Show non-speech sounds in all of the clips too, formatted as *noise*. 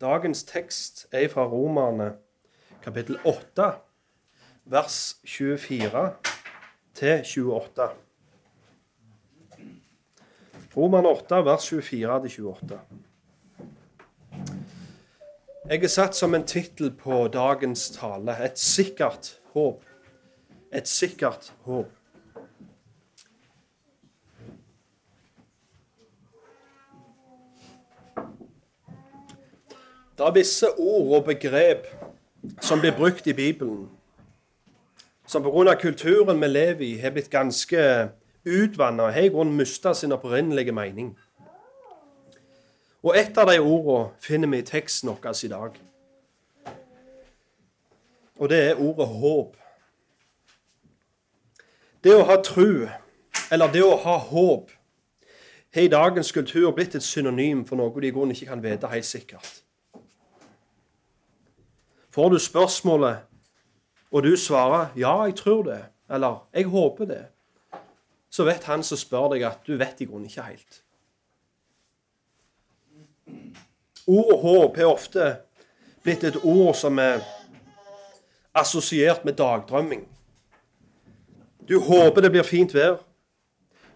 Dagens tekst er fra Romerne kapittel 8, vers 24 til 28. Romerne 8, vers 24 til 28. Jeg er satt som en tittel på dagens tale 'Et sikkert håp'. Et sikkert håp. Det er visse ord og begrep som blir brukt i Bibelen, som pga. kulturen vi lever i, har blitt ganske utvanna og har i grunnen mista sin opprinnelige mening. Og et av de ordene finner vi i teksten vår i dag. Og det er ordet håp. Det å ha tru, eller det å ha håp, har i dagens kultur blitt et synonym for noe de i grunnen ikke kan vite helt sikkert. Får du spørsmålet, og du svarer 'ja, jeg tror det', eller 'jeg håper det', så vet han som spør deg, at du vet i grunnen ikke helt. Ordet håp er ofte blitt et ord som er assosiert med dagdrømming. Du håper det blir fint vær.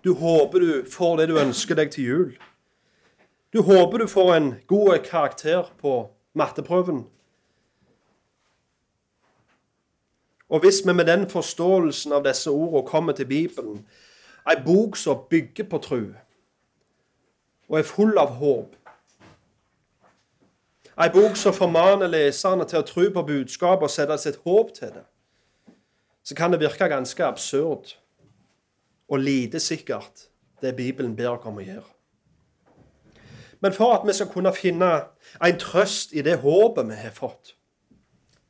Du håper du får det du ønsker deg til jul. Du håper du får en god karakter på matteprøven. Og hvis vi med den forståelsen av disse ordene kommer til Bibelen, ei bok som bygger på tro og er full av håp, ei bok som formaner leserne til å tro på budskapet og sette sitt håp til det, så kan det virke ganske absurd og lite sikkert, det Bibelen ber oss om å gjøre. Men for at vi skal kunne finne en trøst i det håpet vi har fått,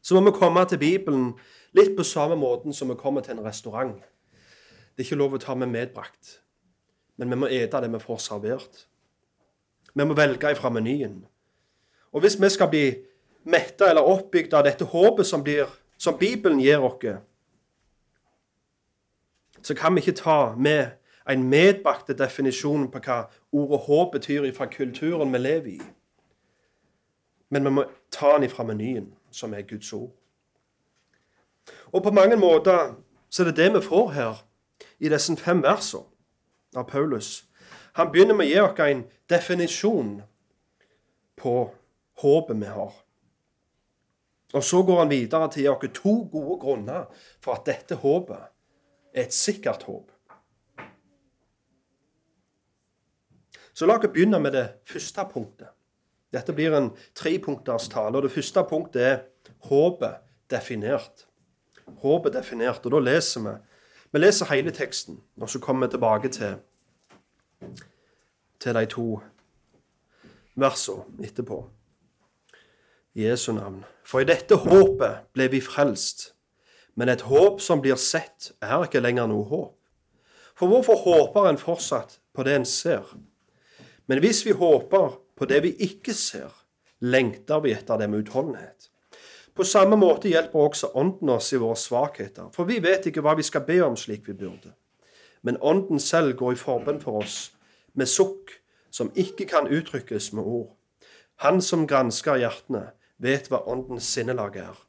så må vi komme til Bibelen Litt på samme måten som vi kommer til en restaurant. Det er ikke lov å ta med medbrakt, men vi må ete det vi får servert. Vi må velge ifra menyen. Og hvis vi skal bli metta eller oppbygd av dette håpet som, blir, som Bibelen gir oss, så kan vi ikke ta med en medbrakte definisjon på hva ordet håp betyr fra kulturen vi lever i. Men vi må ta den ifra menyen, som er Guds ord. Og på mange måter så er det det vi får her i disse fem versene av Paulus. Han begynner med å gi oss en definisjon på håpet vi har. Og så går han videre til å gi oss to gode grunner for at dette håpet er et sikkert håp. Så la oss begynne med det første punktet. Dette blir en trepunkters tale. og Det første punktet er håpet definert håpet definert. Og da leser vi. Vi leser hele teksten, og så kommer vi tilbake til, til de to versene etterpå. I Jesu navn. For i dette håpet ble vi frelst. Men et håp som blir sett, er ikke lenger noe håp. For hvorfor håper en fortsatt på det en ser? Men hvis vi håper på det vi ikke ser, lengter vi etter det med utholdenhet. På samme måte hjelper også Ånden oss i våre svakheter, for vi vet ikke hva vi skal be om slik vi burde. Men Ånden selv går i forbønn for oss med sukk som ikke kan uttrykkes med ord. Han som gransker hjertene, vet hva Åndens sinnelag er.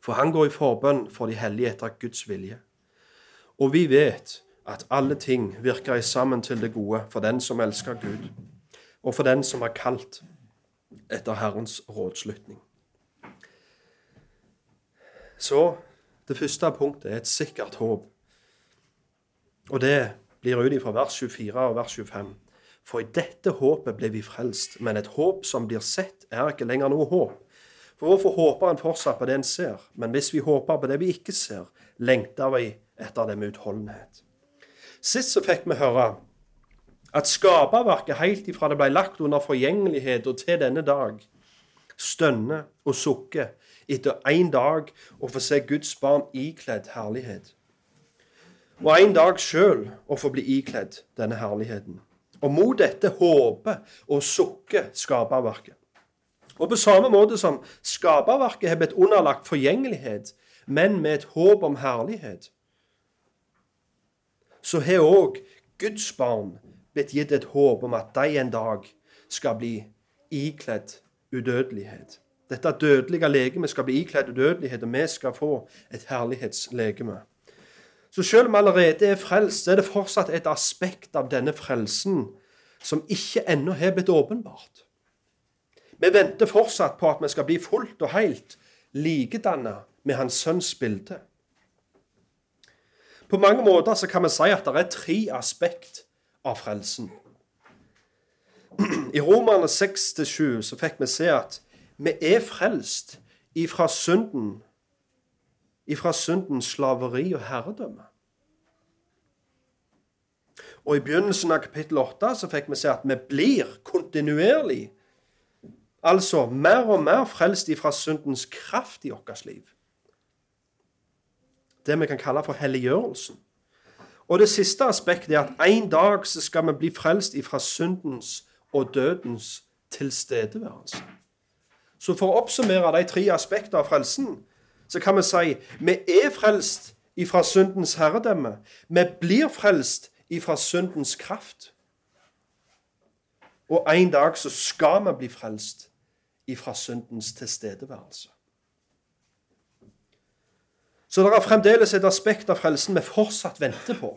For han går i forbønn for de hellige etter Guds vilje. Og vi vet at alle ting virker sammen til det gode for den som elsker Gud, og for den som er kalt etter Herrens rådslutning. Så det første punktet er et sikkert håp. Og det blir ut fra vers 24 og vers 25. For i dette håpet ble vi frelst, men et håp som blir sett, er ikke lenger noe håp. For hvorfor håper en fortsatt på det en ser? Men hvis vi håper på det vi ikke ser, lengter vi etter det med utholdenhet. Sist så fikk vi høre at skaperverket helt ifra det ble lagt under forgjengelighet og til denne dag, stønner og sukker etter én dag å få se Guds barn ikledd herlighet. Og en dag sjøl å få bli ikledd denne herligheten. Og mot dette håper og sukker skaperverket. Og på samme måte som skaperverket har blitt underlagt forgjengelighet, men med et håp om herlighet, så har òg Guds barn blitt gitt et håp om at de en dag skal bli ikledd udødelighet. Dette dødelige legemet skal bli ikledd udødelighet, og vi skal få et herlighetslegeme. Så selv om vi allerede er frelst, så er det fortsatt et aspekt av denne frelsen som ikke ennå har blitt åpenbart. Vi venter fortsatt på at vi skal bli fullt og helt likedanna med Hans Sønns bilde. På mange måter så kan vi si at det er tre aspekt av frelsen. *clears throat* I Romerne 6-7 så fikk vi se at vi er frelst ifra synden, ifra syndens slaveri og herredømme. Og i begynnelsen av kapittel 8 så fikk vi se at vi blir kontinuerlig, altså mer og mer frelst ifra syndens kraft i vårt liv. Det vi kan kalle for helliggjørelsen. Og det siste aspektet er at en dag så skal vi bli frelst ifra syndens og dødens tilstedeværelse. Så for å oppsummere de tre aspektene av frelsen, så kan vi si vi er frelst ifra syndens herredømme. Vi blir frelst ifra syndens kraft. Og en dag så skal vi bli frelst ifra syndens tilstedeværelse. Så det er fremdeles et aspekt av frelsen vi fortsatt venter på.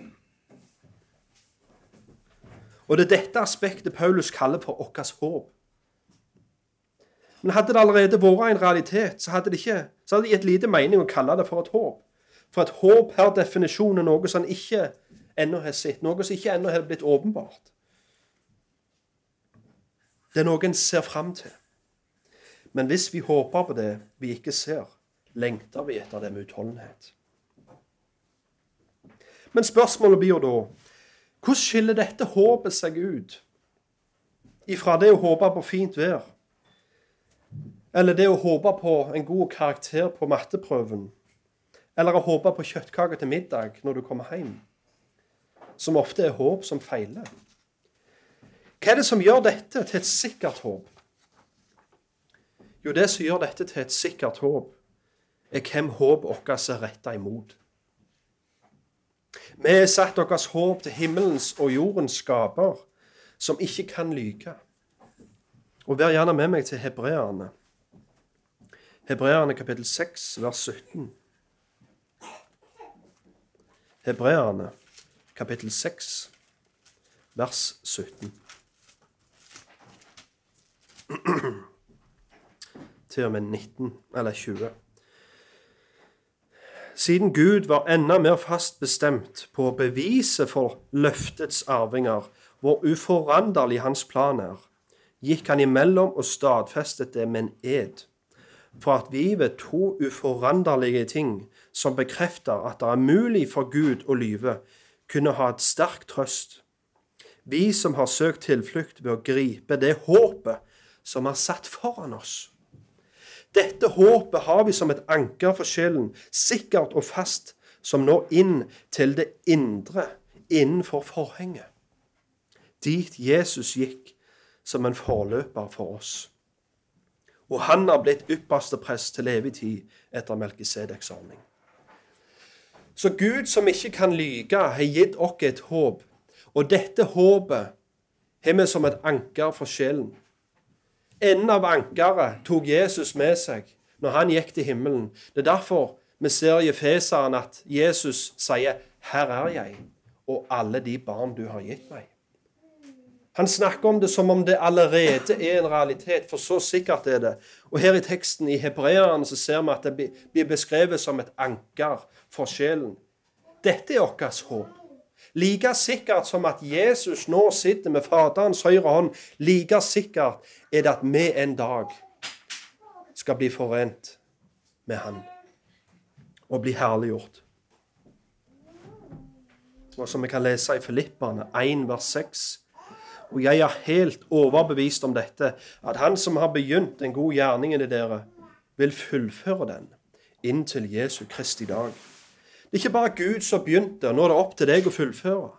Og det er dette aspektet Paulus kaller for vårt håp. Men hadde det allerede vært en realitet, så hadde det ikke så hadde det gitt lite mening å kalle det for et håp. For et håp per definisjon er noe som ikke ennå har sett, noe som ikke ennå har blitt åpenbart. Det er noe en ser fram til. Men hvis vi håper på det vi ikke ser, lengter vi etter det med utholdenhet. Men spørsmålet blir da hvordan skiller dette håpet seg ut ifra det å håpe på fint vær eller det å håpe på en god karakter på matteprøven. Eller å håpe på kjøttkake til middag når du kommer hjem. Som ofte er håp som feiler. Hva er det som gjør dette til et sikkert håp? Jo, det som gjør dette til et sikkert håp, er hvem håp vårt er retta imot. Vi har satt vårt håp til himmelens og jordens skaper, som ikke kan lyke. Og vær gjerne med meg til hebreerne. Hebreerne kapittel 6, vers 17. Hebreerne kapittel 6, vers 17. Til og med 19, eller 20. Siden Gud var enda mer fast bestemt på å bevise for løftets arvinger hvor uforanderlig hans plan er, gikk han imellom og stadfestet det med en ed for at vi ved to uforanderlige ting som bekrefter at det er mulig for Gud å lyve, kunne ha et sterk trøst. Vi som har søkt tilflukt ved å gripe det håpet som er satt foran oss. Dette håpet har vi som et anker for sjelen, sikkert og fast, som når inn til det indre, innenfor forhenget. Dit Jesus gikk som en forløper for oss og han har blitt ypperste prest til evig tid etter Melkisedeks ordning. Så Gud som ikke kan lyge, har gitt oss et håp. Og dette håpet har vi som et anker for sjelen. Enden av ankeret tok Jesus med seg når han gikk til himmelen. Det er derfor vi ser i Efeseren at Jesus sier 'Her er jeg, og alle de barn du har gitt meg'. Han snakker om det som om det allerede er en realitet, for så sikkert er det. Og her i teksten i Hebreerne så ser vi at det blir beskrevet som et anker for sjelen. Dette er vårt håp. Like sikkert som at Jesus nå sitter med Faderens høyre hånd, like sikkert er det at vi en dag skal bli forent med Han og bli herliggjort. Og som vi kan lese i Filipperne 1 vers 6 og jeg er helt overbevist om dette, at Han som har begynt en god gjerning i dere, vil fullføre den inntil Jesu Kristi dag. Det er ikke bare Gud som begynte, og nå er det opp til deg å fullføre.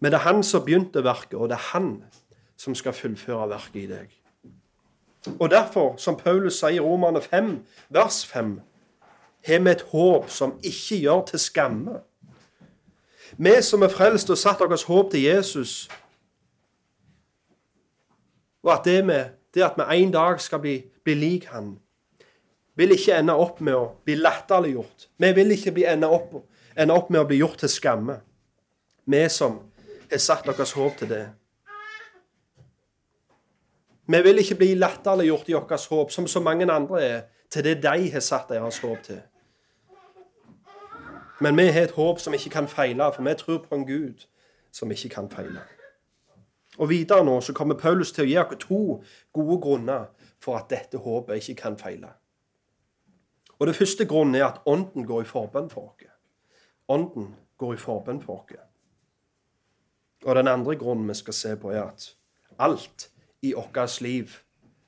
Men det er Han som begynte verket, og det er Han som skal fullføre verket i deg. Og derfor, som Paulus sier i Romerne 5, vers 5, har vi et håp som ikke gjør til skamme. Vi som er frelst og satt deres håp til Jesus, Og at det, med, det at vi en dag skal bli, bli lik Han, vil ikke ende opp med å bli latterliggjort. Vi vil ikke ende, opp, ende opp med å bli gjort til skamme. Vi som har satt deres håp til det. Vi vil ikke bli latterliggjort i vårt håp, som så mange andre er, til det de har satt deres håp til. Men vi har et håp som ikke kan feile, for vi tror på en Gud som ikke kan feile. Og Videre nå så kommer Paulus til å gi oss to gode grunner for at dette håpet ikke kan feile. Og Det første grunnen er at Ånden går i forbønn for oss. Ånden går i forbønn for oss. Og den andre grunnen vi skal se på, er at alt i vårt liv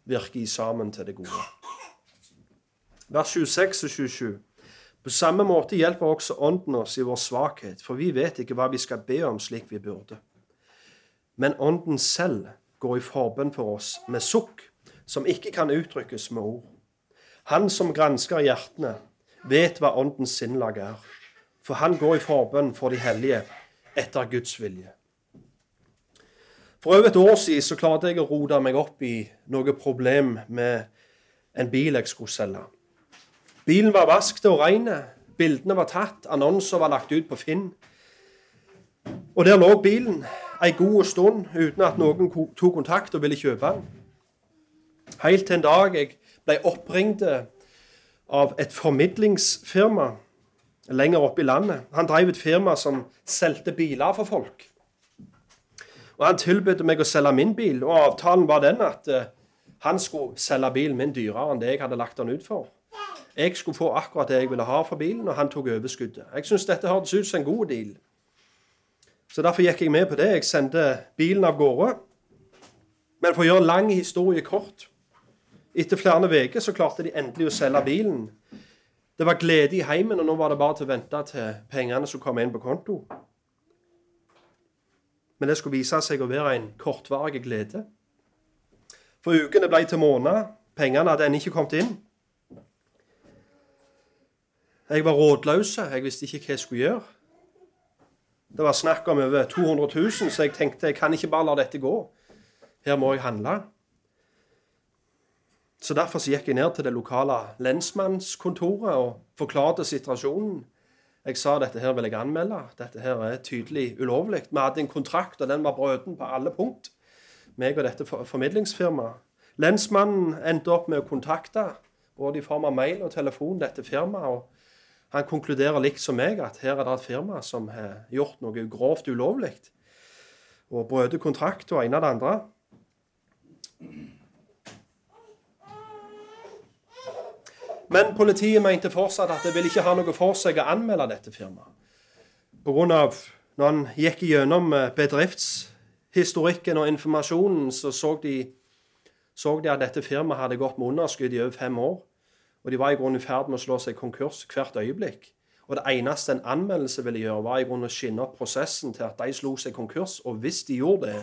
virker sammen til det gode. Vers 26 og 27. På samme måte hjelper også Ånden oss i vår svakhet, for vi vet ikke hva vi skal be om slik vi burde. Men Ånden selv går i forbønn for oss med sukk som ikke kan uttrykkes med ord. Han som gransker hjertene, vet hva Åndens sinnlag er, for han går i forbønn for de hellige etter Guds vilje. For over et år siden så klarte jeg å rote meg opp i noe problem med en bil jeg skulle selge. Bilen var vasket og ren, bildene var tatt, annonser var lagt ut på Finn. Og der lå bilen ei god stund uten at noen tok kontakt og ville kjøpe den. Helt til en dag jeg ble oppringt av et formidlingsfirma lenger oppe i landet. Han drev et firma som solgte biler for folk. Og Han tilbød meg å selge min bil, og avtalen var den at uh, han skulle selge bilen min dyrere enn det jeg hadde lagt den ut for. Jeg skulle få akkurat det jeg ville ha for bilen, og han tok overskuddet. Jeg syns dette hørtes ut som en god deal. Så derfor gikk jeg med på det. Jeg sendte bilen av gårde. Men for å gjøre lang historie kort Etter flere uker så klarte de endelig å selge bilen. Det var glede i heimen, og nå var det bare til å vente til pengene som kom inn på konto. Men det skulle vise seg å være en kortvarig glede. For ukene ble til måneder. Pengene hadde ennå ikke kommet inn. Jeg var rådløs. Jeg visste ikke hva jeg skulle gjøre. Det var snakk om over 200 000, så jeg tenkte jeg kan ikke bare la dette gå. Her må jeg handle. Så Derfor så gikk jeg ned til det lokale lensmannskontoret og forklarte situasjonen. Jeg sa dette her vil jeg anmelde. Dette her er tydelig ulovlig. Vi hadde en kontrakt, og den var brøten på alle punkt. meg og dette formidlingsfirmaet. Lensmannen endte opp med å kontakte, både i form av mail og telefon, dette firmaet. Han konkluderer likt som meg at her er det et firma som har gjort noe grovt ulovlig. Og brøt kontrakt og ene og det andre. Men politiet mente fortsatt at det ville ikke ha noe for seg å anmelde dette firmaet. Pga. når han gikk gjennom eh, bedriftshistorikken og informasjonen, så så de, så de at dette firmaet hadde gått med underskudd i over fem år. Og de var i grunnen i ferd med å slå seg konkurs hvert øyeblikk. Og det eneste en anmeldelse ville gjøre, var i grunnen å skinne opp prosessen til at de slo seg konkurs. Og hvis de gjorde det,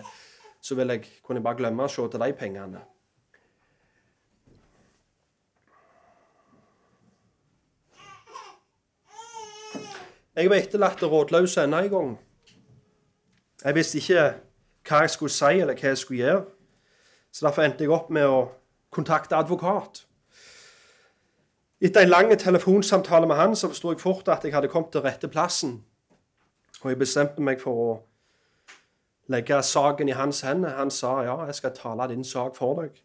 så ville jeg, kunne jeg bare glemme å se til de pengene. Jeg var etterlatt og rådløs enda en gang. Jeg visste ikke hva jeg skulle si, eller hva jeg skulle gjøre. Så derfor endte jeg opp med å kontakte advokat. Etter en lang telefonsamtale med han så forsto jeg fort at jeg hadde kommet til rette plassen. Og jeg bestemte meg for å legge saken i hans hender. Han sa ja, jeg skal tale din sak for deg.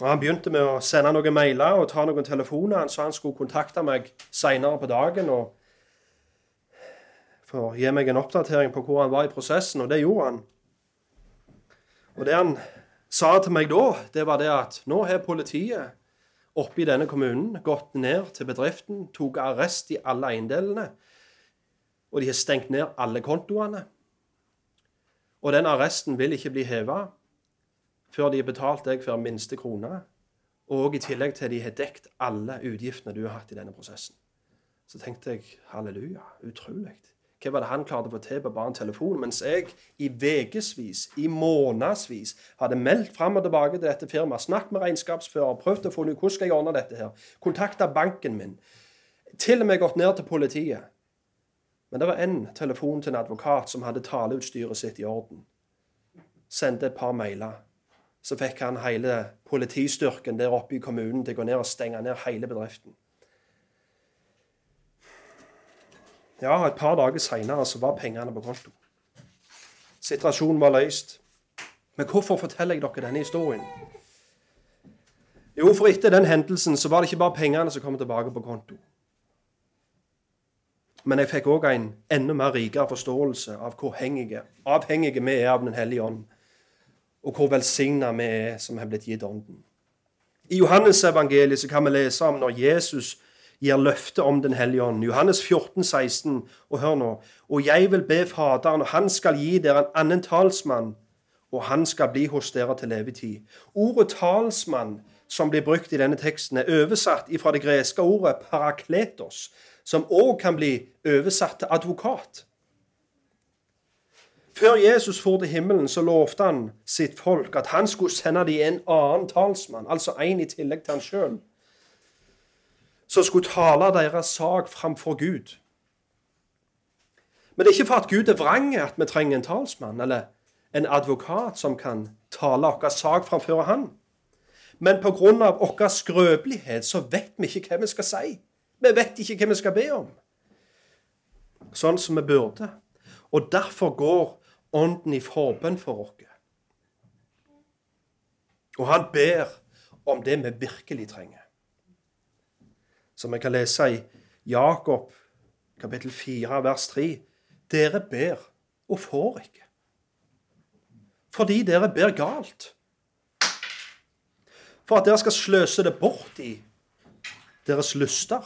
Og Han begynte med å sende noen mailer og ta noen telefoner. Han sa han skulle kontakte meg seinere på dagen og for å gi meg en oppdatering på hvor han var i prosessen, og det gjorde han. Og Det han sa til meg da, det var det at nå har politiet oppe i denne kommunen gått ned til bedriften, tok arrest i alle eiendelene, og de har stengt ned alle kontoene. Og den arresten vil ikke bli heva før de har betalt deg for minste krone, og i tillegg til de har dekt alle utgiftene du har hatt i denne prosessen. Så tenkte jeg halleluja, utrolig. Hva var det han klarte å få til på bare en telefon? Mens jeg i ukevis, i månedsvis, hadde meldt fram og tilbake til dette firmaet, snakket med regnskapsfører, prøvd å få ut hvordan skal jeg ordne dette her, kontakta banken min, til og med gått ned til politiet. Men det var én telefon til en advokat som hadde taleutstyret sitt i orden sendte et par mailer. Så fikk han hele politistyrken der oppe i kommunen til å gå ned og stenge ned hele bedriften. Ja, et par dager seinere så var pengene på konto. Situasjonen var løst. Men hvorfor forteller jeg dere denne historien? Jo, for etter den hendelsen så var det ikke bare pengene som kom tilbake på konto. Men jeg fikk òg en enda mer rikere forståelse av hvor hengige, avhengige vi er av Den hellige ånd, og hvor velsigna vi er som har blitt gitt Ånden. I Johannes evangeliet så kan vi lese om når Jesus gir løfte om Den hellige ånd. Johannes 14, 16, og hør nå. Og jeg vil be Faderen, og han skal gi dere en annen talsmann, og han skal bli hos dere til levetid. Ordet talsmann som blir brukt i denne teksten, er oversatt fra det greske ordet parakletos, som òg kan bli oversatt til advokat. Før Jesus for til himmelen, så lovte han sitt folk at han skulle sende dem en annen talsmann, altså en i tillegg til han sjøl, som skulle tale deres sak framfor Gud. Men det er ikke for at Gud er vrang at vi trenger en talsmann eller en advokat som kan tale vår sak framfor Han. Men pga. vår skrøpelighet så vet vi ikke hva vi skal si. Vi vet ikke hva vi skal be om. Sånn som vi burde. Og derfor går Ånden i forbønn for oss. Og han ber om det vi virkelig trenger. Som vi kan lese i Jakob kapittel 4 vers 3. Dere ber og får ikke. Fordi dere ber galt for at dere skal sløse det bort i deres lyster.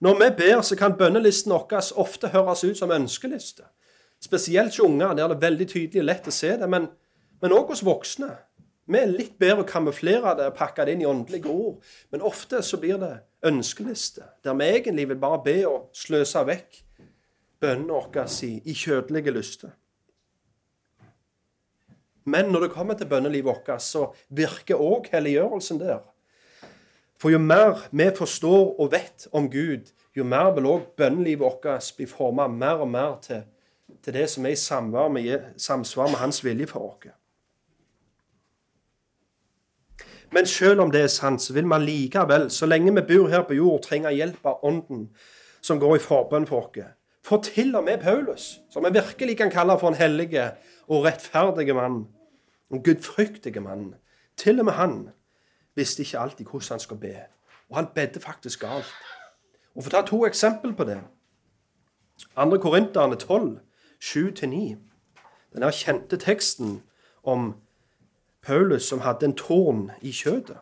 Når vi ber, så kan bønnelisten vår ofte høres ut som ønskeliste. Spesielt hos unger, der det er veldig tydelig og lett å se det, men, men også hos voksne. Vi er litt bedre å kamuflere det og pakke det inn i åndelige ord, men ofte så blir det ønskeliste, der vi egentlig vil bare be og sløse vekk bønnene våre i, i kjødelige lyster. Men når det kommer til bønnelivet vårt, så virker òg helliggjørelsen der. For jo mer vi forstår og vet om Gud, jo mer vil òg bønnelivet vårt bli forma mer og mer til, til, det som er i samsvar med, samsvar med Hans vilje for oss. Men selv om det er sant, så vil vi likevel, så lenge vi bor her på jord, trenge hjelp av Ånden som går i forbønn for oss. For til og med Paulus, som vi virkelig kan kalle for en hellig og rettferdig mann, en gudfryktig mann. Til og med han visste ikke alltid hvordan han skulle be. Og han bedde faktisk galt. Og For å ta to eksempel på det 2. Korinterne 12, 7-9. Den kjente teksten om Paulus som hadde en tårn i kjødet.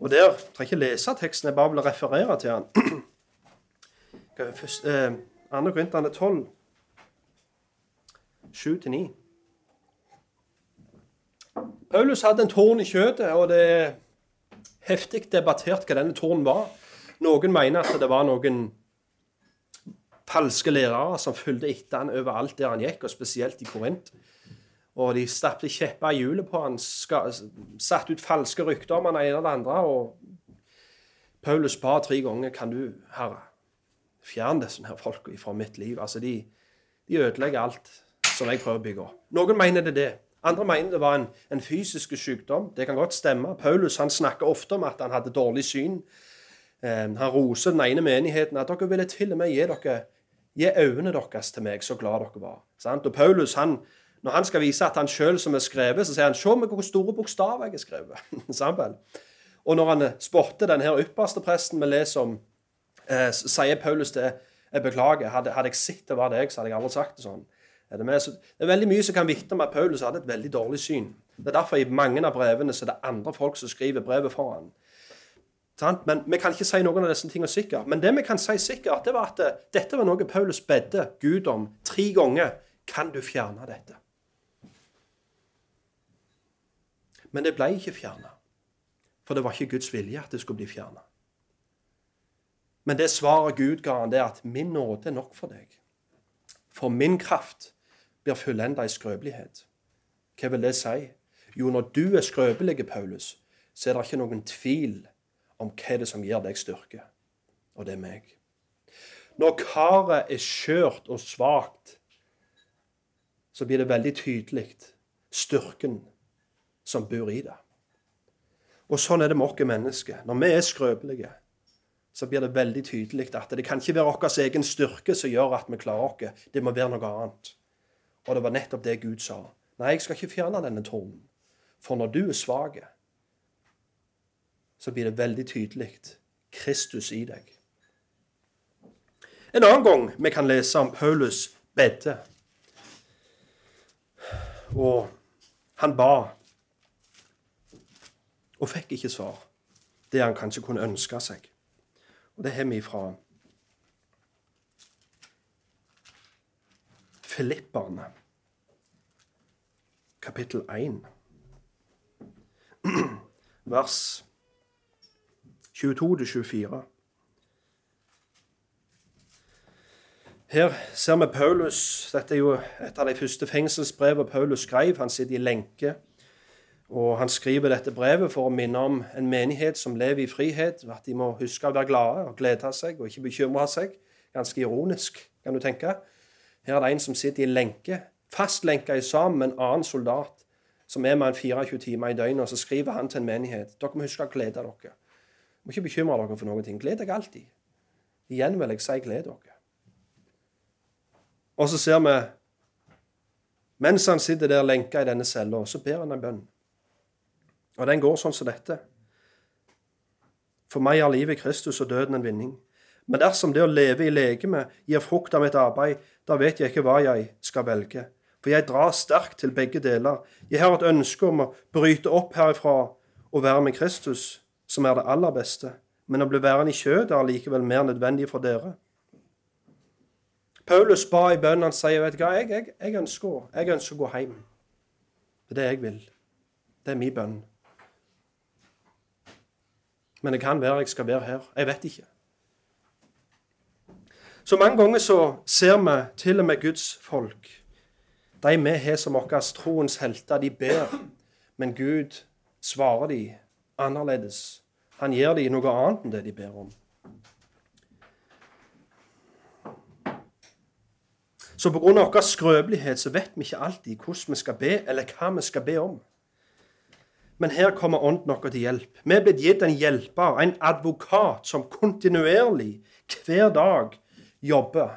Og der trenger ikke lese teksten, jeg bare vil referere til den. 2. Korintene 12, 7-9. Paulus hadde en tårn i kjøttet, og det er heftig debattert hva denne tårnen var. Noen mener at det var noen falske lærere som fulgte etter han overalt der han gikk, og spesielt i Korint. Og de stappet kjepper i hjulet på han, satt ut falske rykter om han ene eller andre. Og Paulus ba tre ganger kan du, Herre, fjerne disse her folka fra mitt liv. Altså, de, de ødelegger alt som jeg prøver å bygge opp. Noen mener det det. Andre mener det var en, en fysisk sykdom. Det kan godt stemme. Paulus han snakker ofte om at han hadde dårlig syn. Eh, han roser den ene menigheten at dere ville til og med gi dere gi øynene deres til meg, så glad dere var. Sant? Og Paulus, han, når han skal vise at han sjøl som er skrevet, så sier han se meg hvor store bokstaver jeg har skrevet. *laughs* og når han spotter denne ypperste presten vi leser om, eh, sier Paulus det jeg beklager. Hadde, hadde jeg sett det var deg, så hadde jeg aldri sagt det sånn. Er det, det, er veldig mye som kan vitne om at Paulus hadde et veldig dårlig syn. Det er derfor i mange av brevene så er det andre folk som skriver brevet for han. Men Vi kan ikke si noen av disse tingene sikkert. Men det vi kan si sikkert, det var at eh, dette var noe Paulus bedde Gud om tre ganger. Kan du fjerne dette? Men det ble ikke fjerna. For det var ikke Guds vilje at det skulle bli fjerna. Men det svaret Gud ga han, det er at 'min nåde er nok for deg'. For min kraft blir fullenda i skrøpelighet. Hva vil det si? Jo, når du er skrøpelig, Paulus, så er det ikke noen tvil om hva det er som gir deg styrke. Og det er meg. Når karet er skjørt og svakt, så blir det veldig tydelig styrken som bor i det. Og sånn er det med oss mennesker. Når vi er skrøpelige, så blir det veldig tydelig at det kan ikke være vår egen styrke som gjør at vi klarer oss. Det må være noe annet. Og det var nettopp det Gud sa. Nei, jeg skal ikke fjerne denne tornen. For når du er svak, så blir det veldig tydelig Kristus i deg. En annen gang vi kan lese om Paulus bedde. Og han ba og fikk ikke svar. Det han kanskje kunne ønske seg. Og det har vi fra Filipperne, kapittel 1, vers 22-24. Her ser vi Paulus. Dette er jo et av de første fengselsbrevene Paulus skrev. Han sitter i lenke og han skriver dette brevet for å minne om en menighet som lever i frihet, at de må huske å være glade og glede seg og ikke bekymre seg. Ganske ironisk, kan du tenke. Her er det en som sitter i lenke, fastlenka sammen med en annen soldat som er med en 24 timer i døgnet, og så skriver han til en menighet. Dere må huske å glede dere. Må ikke bekymre dere for noen ting. Gled dere alltid. Igjen vil jeg si gled dere. Og så ser vi mens han sitter der lenka i denne cella, så ber han en bønn. Og den går sånn som dette. For meg er livet Kristus og døden en vinning. Men dersom det å leve i legeme gir frukt av mitt arbeid, da vet jeg ikke hva jeg skal velge. For jeg drar sterkt til begge deler. Jeg har et ønske om å bryte opp herifra og være med Kristus, som er det aller beste. Men å bli værende i kjødet er likevel mer nødvendig for dere. Paulus ba i bønnen. Han sier, vet du jeg, jeg, jeg, jeg ønsker å gå hjem. Det er det jeg vil. Det er min bønn. Men det kan være jeg skal være her. Jeg vet ikke. Så mange ganger så ser vi til og med Guds folk. De vi har som våre troens helter, de ber, men Gud svarer de annerledes. Han gir de noe annet enn det de ber om. Så pga. vår skrøpelighet så vet vi ikke alltid hvordan vi skal be, eller hva vi skal be om. Men her kommer Ånden vår til hjelp. Vi er blitt gitt en hjelper, en advokat, som kontinuerlig, hver dag, jobber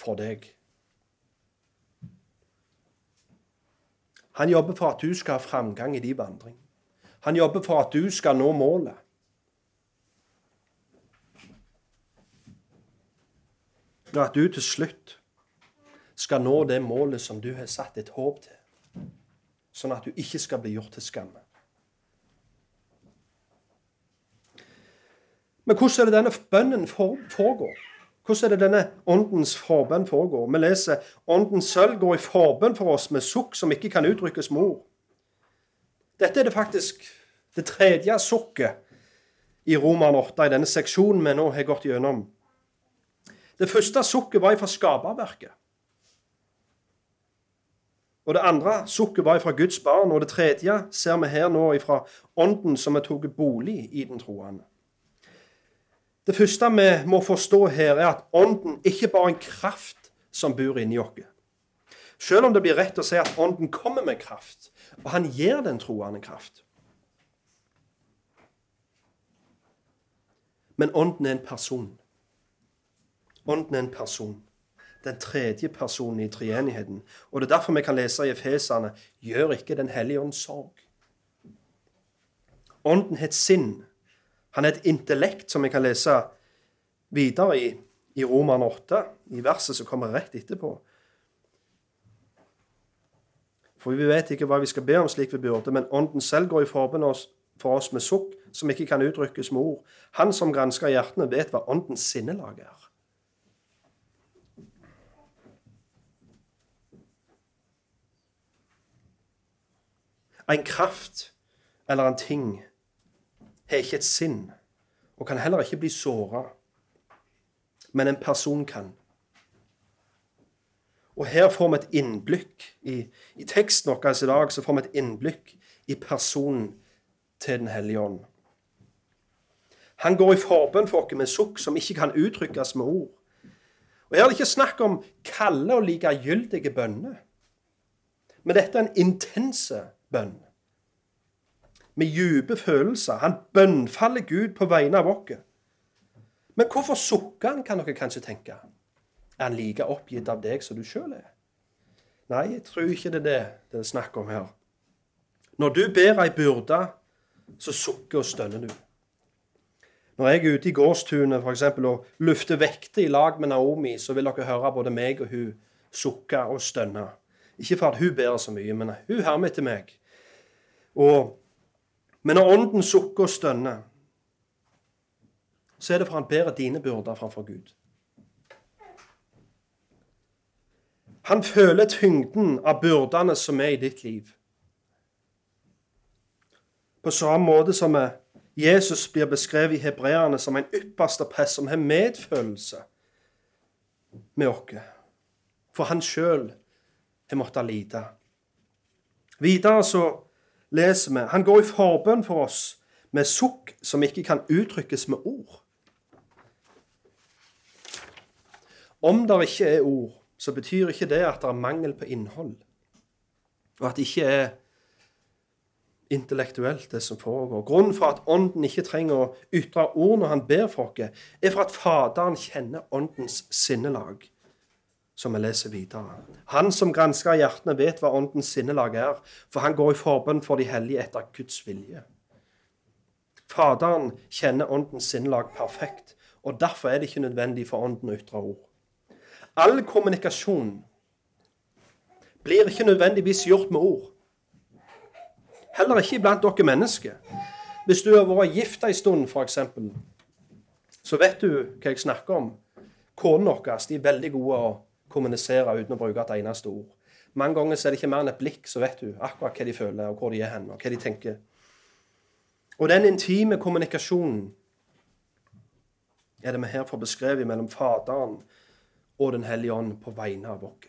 for deg. Han jobber for at du skal ha framgang i din vandring. Han jobber for at du skal nå målet. Og at du til slutt skal nå det målet som du har satt et håp til. Sånn at du ikke skal bli gjort til skamme. Men hvordan er det denne bønnen foregår? Hvordan er det denne åndens forbønn foregår? Vi leser ånden selv går i forbønn for oss med sukk som ikke kan uttrykkes med ord. Dette er det faktisk det tredje sukket i Roman 8, i denne seksjonen vi nå har gått gjennom. Det første sukket var fra skaperverket. Og Det andre sukket var fra Guds barn, og det tredje ser vi her nå fra Ånden som har tatt bolig i den troende. Det første vi må forstå her, er at Ånden ikke bare er en kraft som bor inni oss. Selv om det blir rett å si at Ånden kommer med kraft, og han gir den troende kraft. Men Ånden er en person. Ånden er en person. Den tredje personen i treenigheten. Og det er derfor vi kan lese i Efesene gjør ikke Den hellige ånd sorg. Ånden har et sinn han er et intellekt som vi kan lese videre i, i Roman 8, i verset som kommer rett etterpå. For vi vet ikke hva vi skal be om slik vi burde, men Ånden selv går i forbund for oss med sukk som ikke kan uttrykkes med ord. Han som gransker hjertene, vet hva Åndens sinnelag er. En kraft eller en ting har ikke et sinn og kan heller ikke bli såra. Men en person kan. Og her får vi et innblikk i, i teksten vår i dag så får vi et innblikk i personen til Den hellige ånd. Han går i forbønn for oss med sukk som ikke kan uttrykkes med ord. Og Her er det ikke snakk om kalde og likegyldige bønner. Men dette er en intense bønn. Med dype følelser. Han bønnfaller Gud på vegne av oss. Men hvorfor sukker han, kan dere kanskje tenke? Er han like oppgitt av deg som du sjøl er? Nei, jeg tror ikke det er det det er snakk om her. Når du ber ei byrde, så sukker og stønner du. Når jeg er ute i gårdstunet for eksempel, og lufter vekter i lag med Naomi, så vil dere høre både meg og hun sukke og stønne. Ikke for at hun ber så mye, men hun hermer etter meg. Og, men når Ånden sukker og stønner, så er det for han bærer dine byrder framfor Gud. Han føler tyngden av byrdene som er i ditt liv. På samme måte som Jesus blir beskrevet i hebreerne som en ypperste prest som har medfølelse med oss. For han sjøl har måttet lide. Videre så leser vi han går i forbønn for oss med sukk som ikke kan uttrykkes med ord. Om det ikke er ord, så betyr ikke det at det er mangel på innhold, og at det ikke er intellektuelt, det som foregår. Grunnen for at Ånden ikke trenger å ytre ord når han ber for oss, er for at Faderen kjenner Åndens sinnelag, som vi leser videre. Han som gransker hjertene, vet hva Åndens sinnelag er, for han går i forbønn for de hellige etter Guds vilje. Faderen kjenner Åndens sinnelag perfekt, og derfor er det ikke nødvendig for Ånden å ytre ord. All kommunikasjon blir ikke nødvendigvis gjort med ord. Heller ikke blant dere mennesker. Hvis du har vært gift en stund, f.eks., så vet du hva jeg snakker om. Konene våre er veldig gode å kommunisere uten å bruke et eneste ord. Mange ganger er det ikke mer enn et blikk, så vet du akkurat hva de føler, og hvor de er hen, og hva de tenker. Og den intime kommunikasjonen er det vi her får beskrevet mellom Faderen og Den hellige ånd på vegne av oss.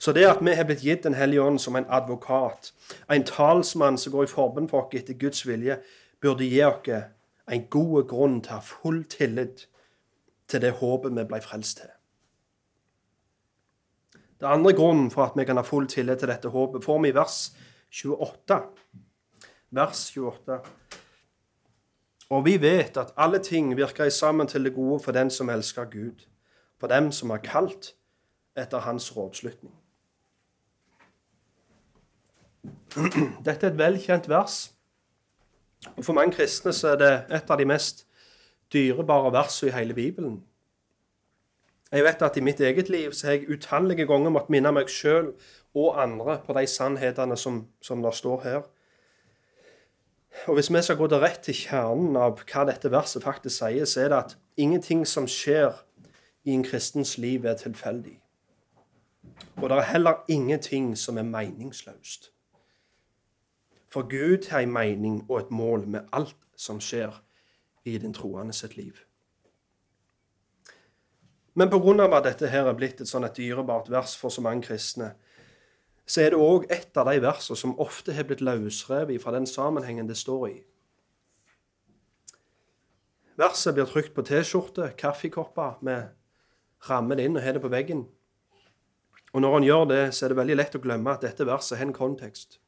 Så det at vi har blitt gitt Den hellige ånd som en advokat, en talsmann som går i forbund for oss etter Guds vilje, burde gi oss en god grunn til å ha full tillit til det håpet vi ble frelst til. Det andre grunnen for at vi kan ha full tillit til dette håpet, får vi i vers 28. Vers 28. Og vi vet at alle ting virker i sammen til det gode for den som elsker Gud, for dem som er kalt etter hans rådslutning. *clears throat* Dette er et velkjent vers. Og For mange kristne så er det et av de mest dyrebare versene i hele Bibelen. Jeg vet at i mitt eget liv så har jeg utallige ganger måttet minne meg sjøl og andre på de sannhetene som, som det står her. Og Hvis vi skal gå til rett til kjernen av hva dette verset faktisk sier, så er det at ingenting som skjer i en kristens liv, er tilfeldig. Og det er heller ingenting som er meningsløst. For Gud har en mening og et mål med alt som skjer i den troende sitt liv. Men pga. at dette her er blitt et sånn et dyrebart vers for så mange kristne, så er det òg et av de versene som ofte har blitt løsrevet fra den sammenhengen det står i. Verset blir trykt på T-skjorte, kaffekopper. Vi rammer det inn og har det på veggen. Og når han gjør det, så er det veldig lett å glemme at dette verset har en kontekst.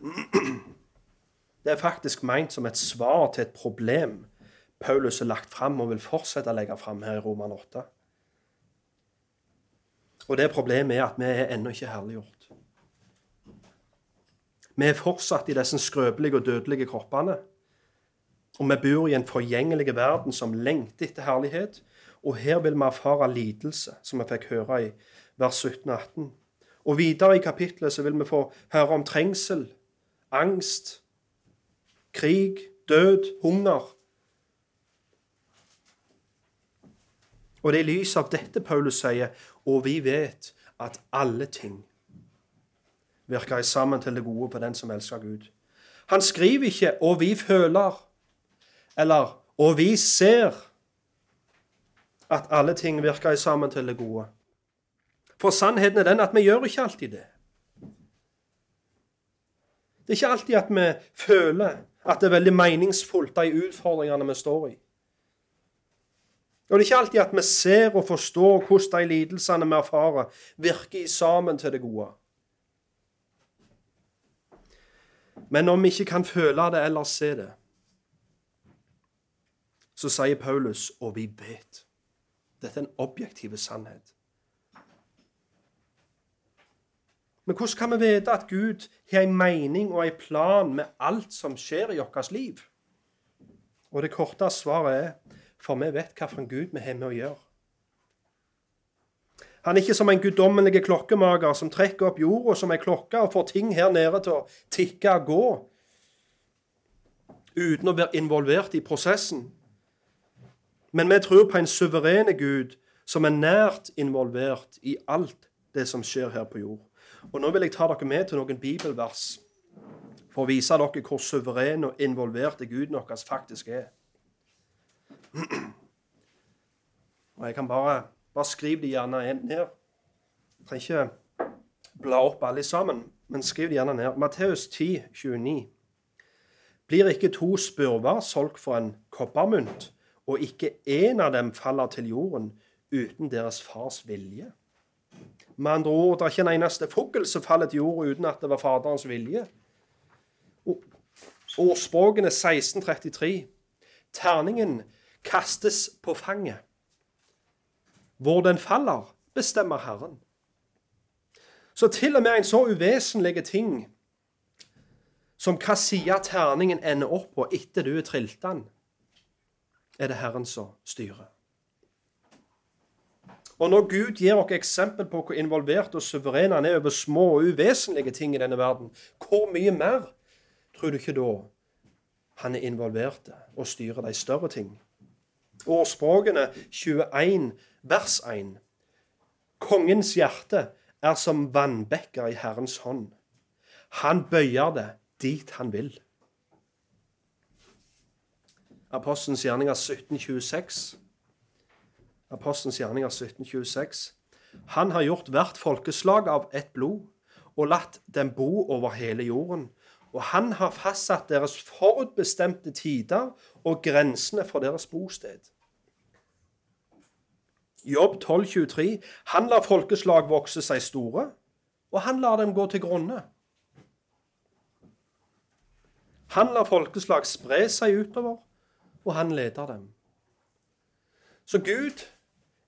*clears throat* Det er faktisk meint som et svar til et problem Paulus har lagt fram og vil fortsette å legge fram her i Roman 8. Og det problemet er at vi er ennå ikke herliggjort. Vi er fortsatt i disse skrøpelige og dødelige kroppene. Og vi bor i en forgjengelig verden som lengter etter herlighet. Og her vil vi erfare lidelse, som vi fikk høre i vers 17 og 18. Og videre i kapittelet så vil vi få høre om trengsel, angst, krig, død, hunger. Og det er i lys av dette Paulus sier, og vi vet at alle ting virker sammen til det gode på den som elsker Gud. Han skriver ikke 'og vi føler' eller 'og vi ser' at alle ting virker sammen til det gode. For sannheten er den at vi gjør ikke alltid det. Det er ikke alltid at vi føler at det er veldig meningsfullt, de utfordringene vi står i. Og det er ikke alltid at vi ser og forstår hvordan de lidelsene vi erfarer, virker sammen til det gode. Men om vi ikke kan føle det eller se det, så sier Paulus og vi vet. Dette er en objektiv sannhet. Men hvordan kan vi vite at Gud har en mening og en plan med alt som skjer i vårt liv? Og det korte svaret er for vi vet hvilken Gud vi har med å gjøre. Han er ikke som en guddommelig klokkemager som trekker opp jorda som ei klokke og får ting her nede til å tikke og gå uten å være involvert i prosessen. Men vi tror på en suverene Gud som er nært involvert i alt det som skjer her på jord. Og Nå vil jeg ta dere med til noen bibelvers for å vise dere hvor suveren og involvert Guden vår faktisk er. Og Jeg kan bare, bare skrive de gjerne ned. Jeg trenger ikke bla opp alle sammen, men skriv de gjerne ned. Matteus 10, 29. Blir ikke to spurver solgt for en koppermynt, og ikke én av dem faller til jorden uten deres fars vilje? Med andre ord, det er ikke en eneste fugl som faller til jorda uten at det var Faderens vilje. Ordspråkene 1633. Terningen kastes på fanget. Hvor den faller, bestemmer Herren. Så til og med en så uvesentlig ting som hva side terningen ender opp på etter du er trilt den, er det Herren som styrer. Og når Gud gir oss eksempel på hvor involvert og suveren han er over små og uvesentlige ting i denne verden, hvor mye mer tror du ikke da han er involvert og styrer de større ting? Ordspråkene 21, vers 1. Kongens hjerte er som vannbekker i Herrens hånd. Han bøyer det dit han vil. Apostelens gjerninger 1726. Apostelens gjerninger 1726. Han har gjort hvert folkeslag av ett blod og latt dem bo over hele jorden. Og han har fastsatt deres forutbestemte tider og grensene for deres bosted. Jobb 12,23. Han lar folkeslag vokse seg store, og han lar dem gå til grunne. Han lar folkeslag spre seg utover, og han leder dem. Så Gud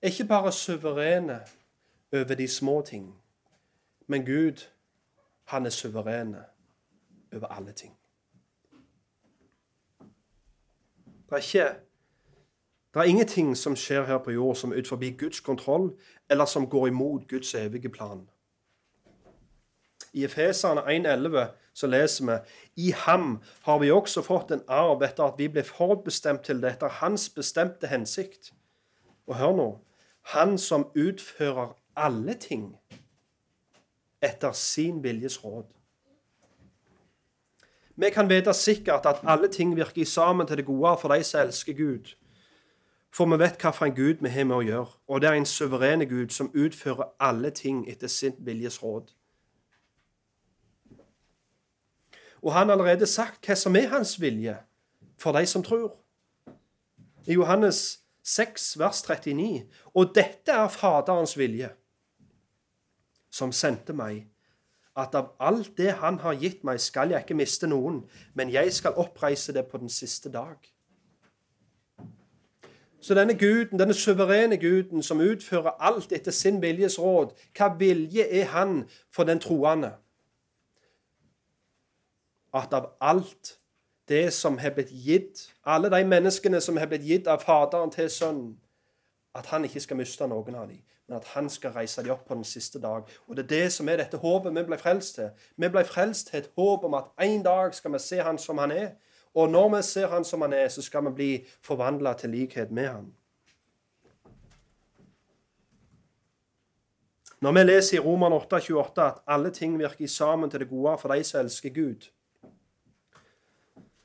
er ikke bare suverene over de små ting, men Gud, han er suverene over alle ting. Det er ikke det er ingenting som skjer her på jord som er ut forbi Guds kontroll, eller som går imot Guds evige plan. I Efeserne 1,11 så leser vi i ham har vi også fått en arv etter at vi ble forutbestemt til det etter hans bestemte hensikt. Og hør nå han som utfører alle ting etter sin viljes råd. Vi kan vite sikkert at alle ting virker sammen til det gode for de som elsker Gud for vi vet hvilken Gud vi har med å gjøre, og det er en suverene Gud som utfører alle ting etter sin viljes råd. Og han har allerede sagt hva som er hans vilje for de som tror. I Johannes 6, vers 39. Og dette er Faderens vilje, som sendte meg, at av alt det Han har gitt meg, skal jeg ikke miste noen, men jeg skal oppreise det på den siste dag. Så denne guden, denne suverene guden som utfører alt etter sin viljes råd, hva vilje er han for den troende? At av alt det som har blitt gitt, alle de menneskene som har blitt gitt av Faderen til Sønnen, at han ikke skal miste noen av dem, men at han skal reise dem opp på den siste dag. Og Det er det som er dette håpet vi ble frelst til. Vi ble frelst til et håp om at en dag skal vi se han som han er, og når vi ser han som han er, så skal vi bli forvandla til likhet med han. Når vi leser i Roman 8,28 at alle ting virker sammen til det gode for de som elsker Gud,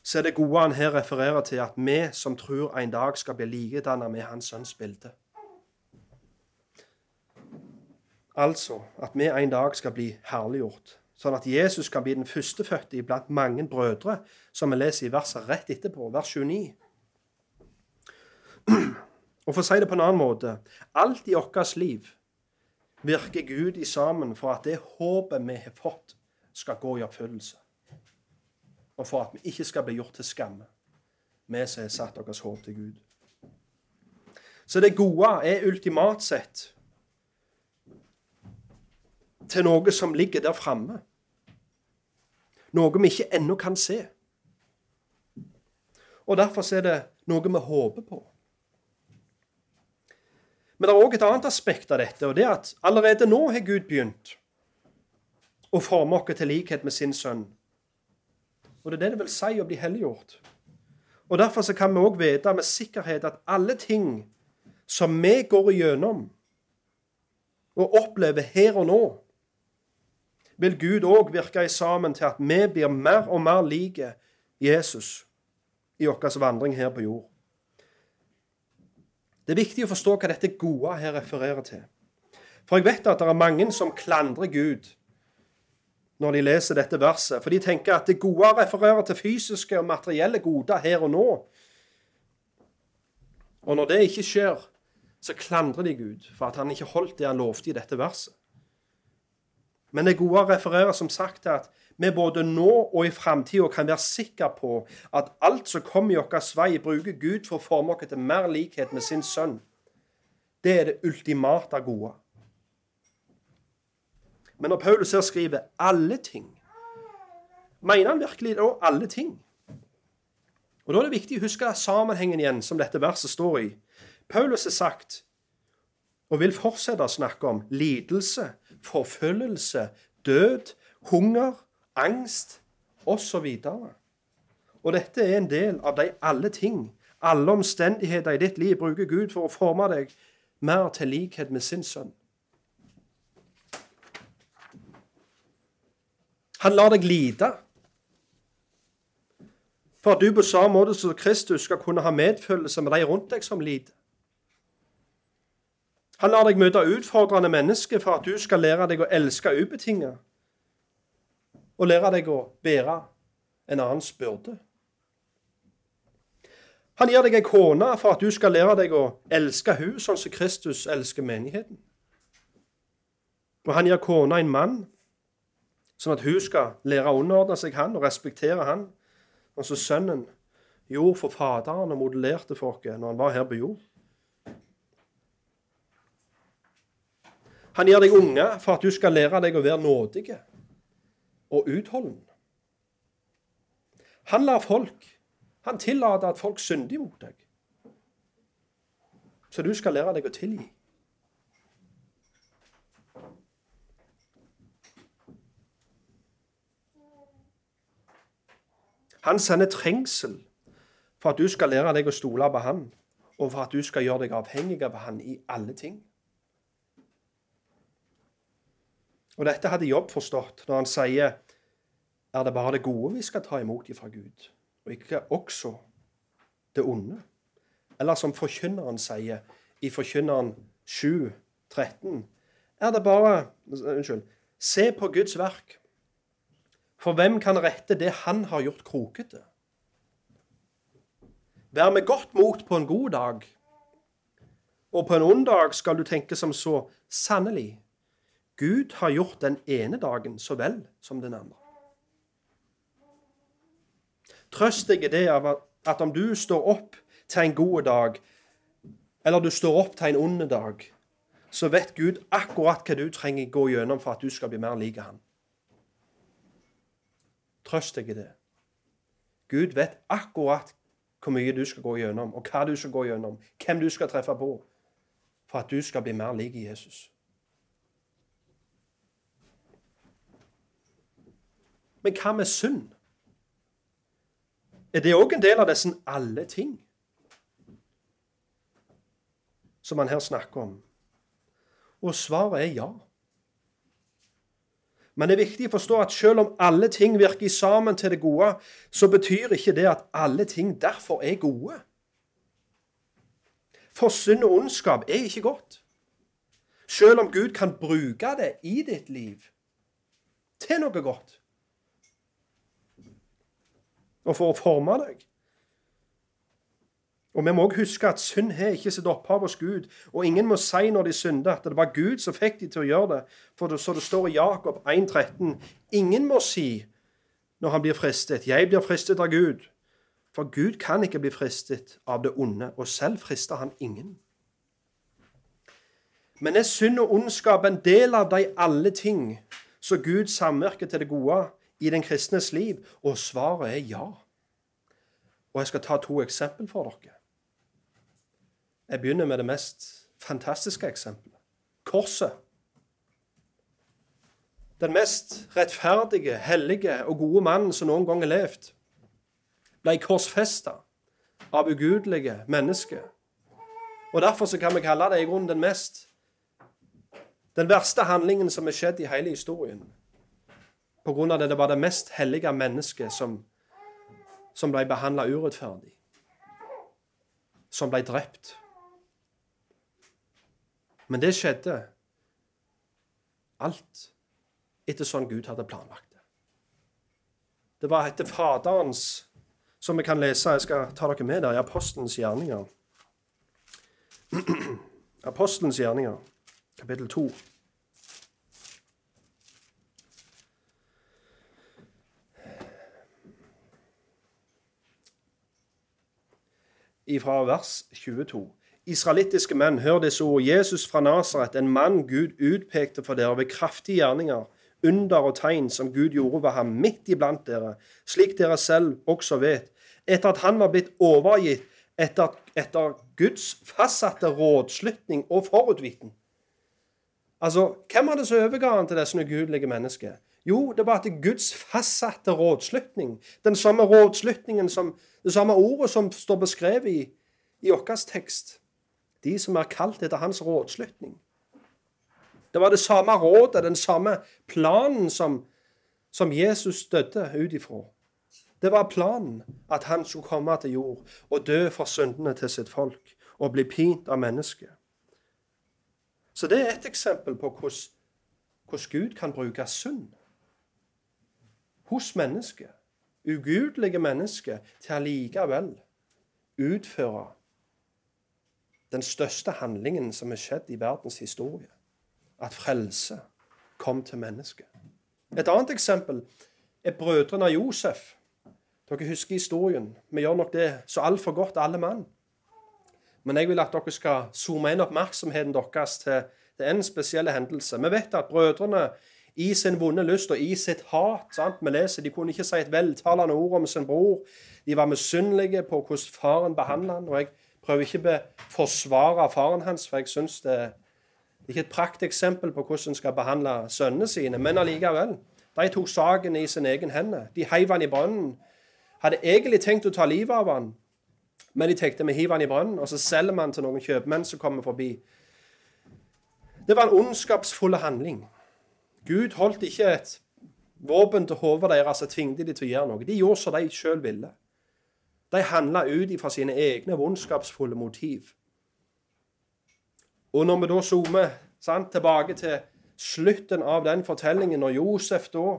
så er det gode han her refererer til at vi som tror en dag skal bli likedannet med hans sønns bilde. Altså at vi en dag skal bli herliggjort sånn at Jesus kan bli den førstefødte iblant mange brødre, som vi leser i verset rett etterpå, vers 29. Og for å si det på en annen måte alt i vårt liv virker Gud i sammen for at det håpet vi har fått, skal gå i oppfyllelse. Og for at vi ikke skal bli gjort til skamme, vi som har satt deres håp til Gud. Så det gode er ultimat sett til noe som ligger der framme. Noe vi ikke ennå kan se. Og derfor er det noe vi håper på. Men det er òg et annet aspekt av dette, og det er at allerede nå har Gud begynt å forme oss til likhet med sin sønn. Og det er det det vil si å bli helliggjort. Og Derfor så kan vi òg vite med sikkerhet at alle ting som vi går igjennom og opplever her og nå, vil Gud òg virke i sammen til at vi blir mer og mer like Jesus i vår vandring her på jord. Det er viktig å forstå hva dette gode her refererer til. For jeg vet at det er mange som klandrer Gud når de leser dette verset. For de tenker at det gode refererer til fysiske og materielle goder her og nå. Og når det ikke skjer, så klandrer de Gud for at han ikke holdt det han lovte i dette verset. Men det gode refererer som sagt til at vi både nå og i framtida kan være sikre på at alt som kommer i vår vei, bruker Gud for å forme oss til mer likhet med sin sønn. Det er det ultimate gode. Men når Paulus her skriver 'alle ting', mener han virkelig da alle ting? Og Da er det viktig å huske sammenhengen igjen, som dette verset står i. Paulus har sagt, og vil fortsette å snakke om, lidelse, forfølgelse, død, hunger, angst osv. Og, og dette er en del av de alle ting, alle omstendigheter i ditt liv bruker Gud for å forme deg mer til likhet med sin sønn. Han lar deg lide. For at du på samme måte som Kristus skal kunne ha medfølelse med de rundt deg som lider. Han lar deg møte utfordrende mennesker for at du skal lære deg å elske ubetinget. Og lære deg å bære en annens byrde. Han gir deg ei kone for at du skal lære deg å elske hun sånn som Kristus elsker menigheten. Og han gir kona en mann Sånn at hun skal lære å underordne seg han og respektere han. Og så sønnen gjorde for Faderen og modellerte for når han var her på jord. Han gir deg unge for at du skal lære deg å være nådige og utholden. Han lar folk Han tillater at folk synder mot deg. Så du skal lære deg å tilgi. Han sender trengsel for at du skal lære deg å stole på han, og for at du skal gjøre deg avhengig av han i alle ting. Og Dette hadde Jobb forstått når han sier er det bare det gode vi skal ta imot ifra Gud, og ikke også det onde. Eller som forkynneren sier i Forkynneren 7, 13, er det bare Unnskyld. Se på Guds verk. For hvem kan rette det han har gjort krokete? Vær med godt mot på en god dag, og på en ond dag skal du tenke som så sannelig. Gud har gjort den ene dagen så vel som den andre. Trøst deg i det at om du står opp til en god dag, eller du står opp til en ond dag, så vet Gud akkurat hva du trenger gå gjennom for at du skal bli mer lik han. Trøst deg i det. Gud vet akkurat hvor mye du skal gå gjennom, og hva du skal gå gjennom, hvem du skal treffe på, for at du skal bli mer lik Jesus. Men hva med synd? Er det òg en del av disse alle ting som han her snakker om? Og svaret er ja. Men det er viktig å forstå at selv om alle ting virker sammen til det gode, så betyr ikke det at alle ting derfor er gode. For synd og ondskap er ikke godt. Selv om Gud kan bruke det i ditt liv til noe godt, og for å forme deg, Og vi må også huske at synd har ikke sitt opphav hos Gud. Og ingen må si når de synder, at det var Gud som fikk de til å gjøre det. For det, så det står i Jakob 1,13.: Ingen må si når han blir fristet, 'Jeg blir fristet av Gud'. For Gud kan ikke bli fristet av det onde, og selv frister han ingen. Men er synd og ondskap en del av de alle ting, så Gud samvirker til det gode i den kristnes liv? Og svaret er ja. Og jeg skal ta to eksempel for dere. Jeg begynner med det mest fantastiske eksempelet. Korset. Den mest rettferdige, hellige og gode mannen som noen gang har levd, ble korsfesta av ugudelige mennesker. Og Derfor kan vi kalle det i grunnen den mest den verste handlingen som er skjedd i hele historien. På grunn av det det var det mest hellige mennesket som, som ble behandla urettferdig. Som ble drept. Men det skjedde alt etter sånn Gud hadde planlagt det. Det var etter Faderens, som vi kan lese Jeg skal ta dere med der i Apostelens gjerninger. *clears throat* Apostelens gjerninger, kapittel 2. Fra vers 22. Israelittiske menn, hør disse ord. Jesus fra Nasaret, en mann Gud utpekte for dere ved kraftige gjerninger, under og tegn som Gud gjorde ved ham midt iblant dere, slik dere selv også vet, etter at han var blitt overgitt etter, etter Guds fastsatte rådslutning og forutviten. Altså, Hvem var det som overga han til disse ugudelige mennesker? Jo, det var til Guds fastsatte rådslutning. Den samme rådslutningen som, det samme ordet som står beskrevet i, i vår tekst de som er kalt etter hans rådslutning. Det var det samme rådet, den samme planen som, som Jesus stødde ut ifra. Det var planen at han skulle komme til jord og dø for syndene til sitt folk og bli pint av mennesket. Så det er et eksempel på hvordan, hvordan Gud kan bruke synd hos mennesket, ugudelige mennesker, til allikevel utføre den største handlingen som er skjedd i verdens historie. At frelse kom til mennesket. Et annet eksempel er brødrene av Josef. Dere husker historien. Vi gjør nok det så altfor godt, alle mann. Men jeg vil at dere skal zoome inn oppmerksomheten deres til en spesiell hendelse. Vi vet at brødrene i sin vonde lyst og i sitt hat sant? Vi leser, De kunne ikke si et veltalende ord om sin bror. De var misunnelige på hvordan faren behandla han. og jeg prøver ikke å forsvare faren hans, for jeg syns det er ikke et prakteksempel på hvordan en skal behandle sønnene sine. Men allikevel. De tok saken i sin egen hende. De heiv han i brønnen. Hadde egentlig tenkt å ta livet av han, men de tenkte vi hiver han i brønnen, og så selger man til noen kjøpmenn som kommer forbi. Det var en ondskapsfull handling. Gud holdt ikke et våpen til hodet deres og tvingte de til å gjøre noe. De gjorde som de sjøl ville. De handla ut ifra sine egne vondskapsfulle motiv. Og når vi da zoomer sant, tilbake til slutten av den fortellingen, når Josef da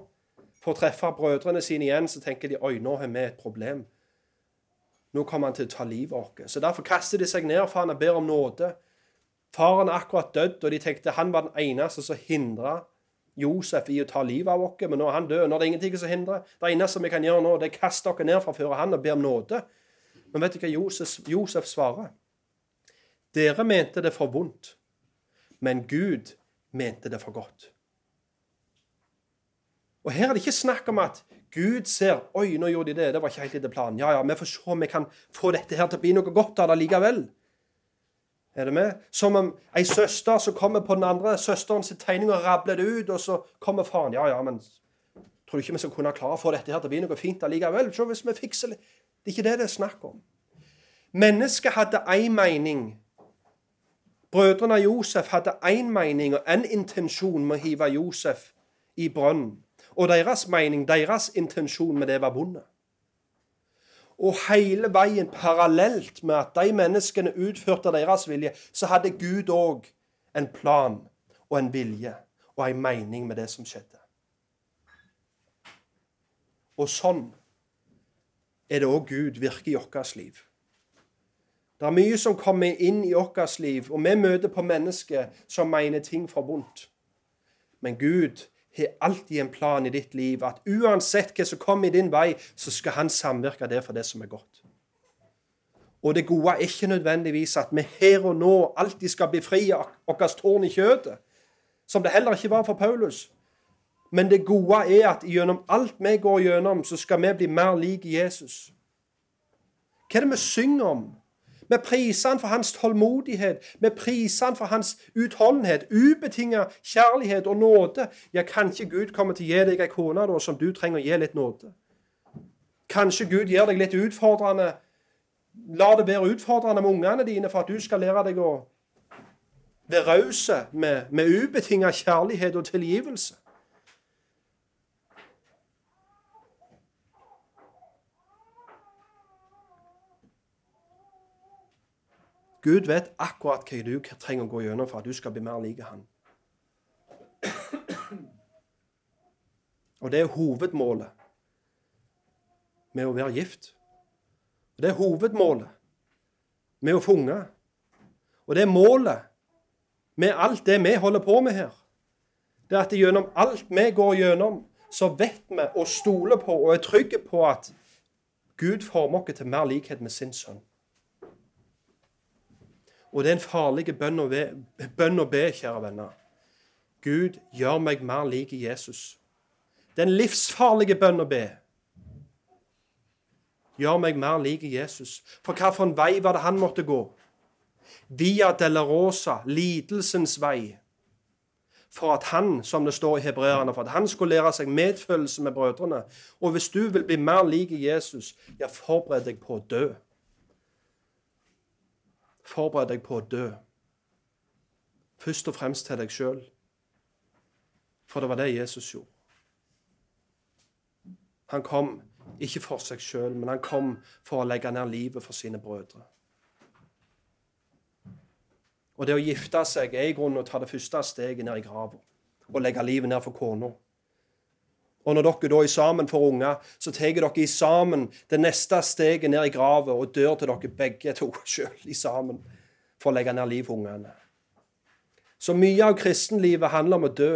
får treffe brødrene sine igjen, så tenker de oi, nå har vi et problem. Nå kommer han til å ta livet vårt. Så Derfor kaster de seg ned for han og ber om nåde. Faren er akkurat dødd, og de tenkte han var den eneste som hindra Josef i å ta livet av oss, men nå er han død. Nå er det ingenting som hindrer. Det eneste vi kan gjøre nå, det er å kaste dere ned fra før han og be om nåde. Men vet du hva Josef, Josef svarer? Dere mente det for vondt, men Gud mente det for godt. Og Her er det ikke snakk om at Gud ser Oi, nå gjorde de det. Det var ikke helt etter planen. Ja, ja, vi får se om vi kan få dette her til å bli noe godt av det likevel. Er det med? Som om ei søster som kommer på den andre søsterens tegning og rabler det ut, og så kommer faren. Ja, ja, men tror du ikke vi skal kunne klare å få dette her til å bli noe fint allikevel? Se hvis vi fikser det. Det er ikke det det er snakk om. Mennesket hadde én mening. Brødrene av Josef hadde én mening og én intensjon med å hive Josef i brønnen. Og deres mening, deres intensjon med det var vonde. Og hele veien parallelt med at de menneskene utførte deres vilje, så hadde Gud òg en plan og en vilje og en mening med det som skjedde. Og sånn er det òg Gud virker i vårt liv. Det er mye som kommer inn i vårt liv, og vi møter på mennesker som mener ting for vondt. Men Gud har alltid en plan i ditt liv, at uansett hva som kommer i din vei, så skal han samvirke det for det som er godt. Og det gode er ikke nødvendigvis at vi her og nå alltid skal befri vårt tårn i kjøtet, som det heller ikke var for Paulus. Men det gode er at gjennom alt vi går gjennom, så skal vi bli mer lik Jesus. Hva er det vi synger om? Vi priser han for hans tålmodighet. Vi priser han for hans utholdenhet, ubetinget kjærlighet og nåde. Ja, kanskje Gud kommer til å gi deg ei kone da, som du trenger å gi litt nåde. Kanskje Gud gir deg litt utfordrende La det være utfordrende med ungene dine for at du skal lære deg å være raus med, med ubetinget kjærlighet og tilgivelse. Gud vet akkurat hva du trenger å gå gjennom for at du skal bli mer lik han. Og det er hovedmålet med å være gift. Og Det er hovedmålet med å få unger. Og det er målet med alt det vi holder på med her. Det er at gjennom alt vi går gjennom, så vet vi og stoler på og er trygge på at Gud former oss til mer likhet med sin sønn. Og det er en farlig bønn å, be, bønn å be, kjære venner. Gud, gjør meg mer lik Jesus. Det er en livsfarlig bønn å be. Gjør meg mer lik Jesus. For hvilken vei var det han måtte gå? Via Delarosa, lidelsens vei. For at han, som det står i hebreerne, for at han skulle lære seg medfølelse med brødrene. Og hvis du vil bli mer lik Jesus, ja, forbered deg på å dø. Forbered deg på å dø. Først og fremst til deg sjøl. For det var det Jesus gjorde. Han kom ikke for seg sjøl, men han kom for å legge ned livet for sine brødre. Og det å gifte seg er i grunnen å ta det første steget ned i grava og legge livet ned for kona. Og når dere da er sammen får unger, så tar dere sammen det neste steget ned i grava og dør til dere begge to *laughs* sjøl sammen for å legge ned liv for ungene. Så mye av kristenlivet handler om å dø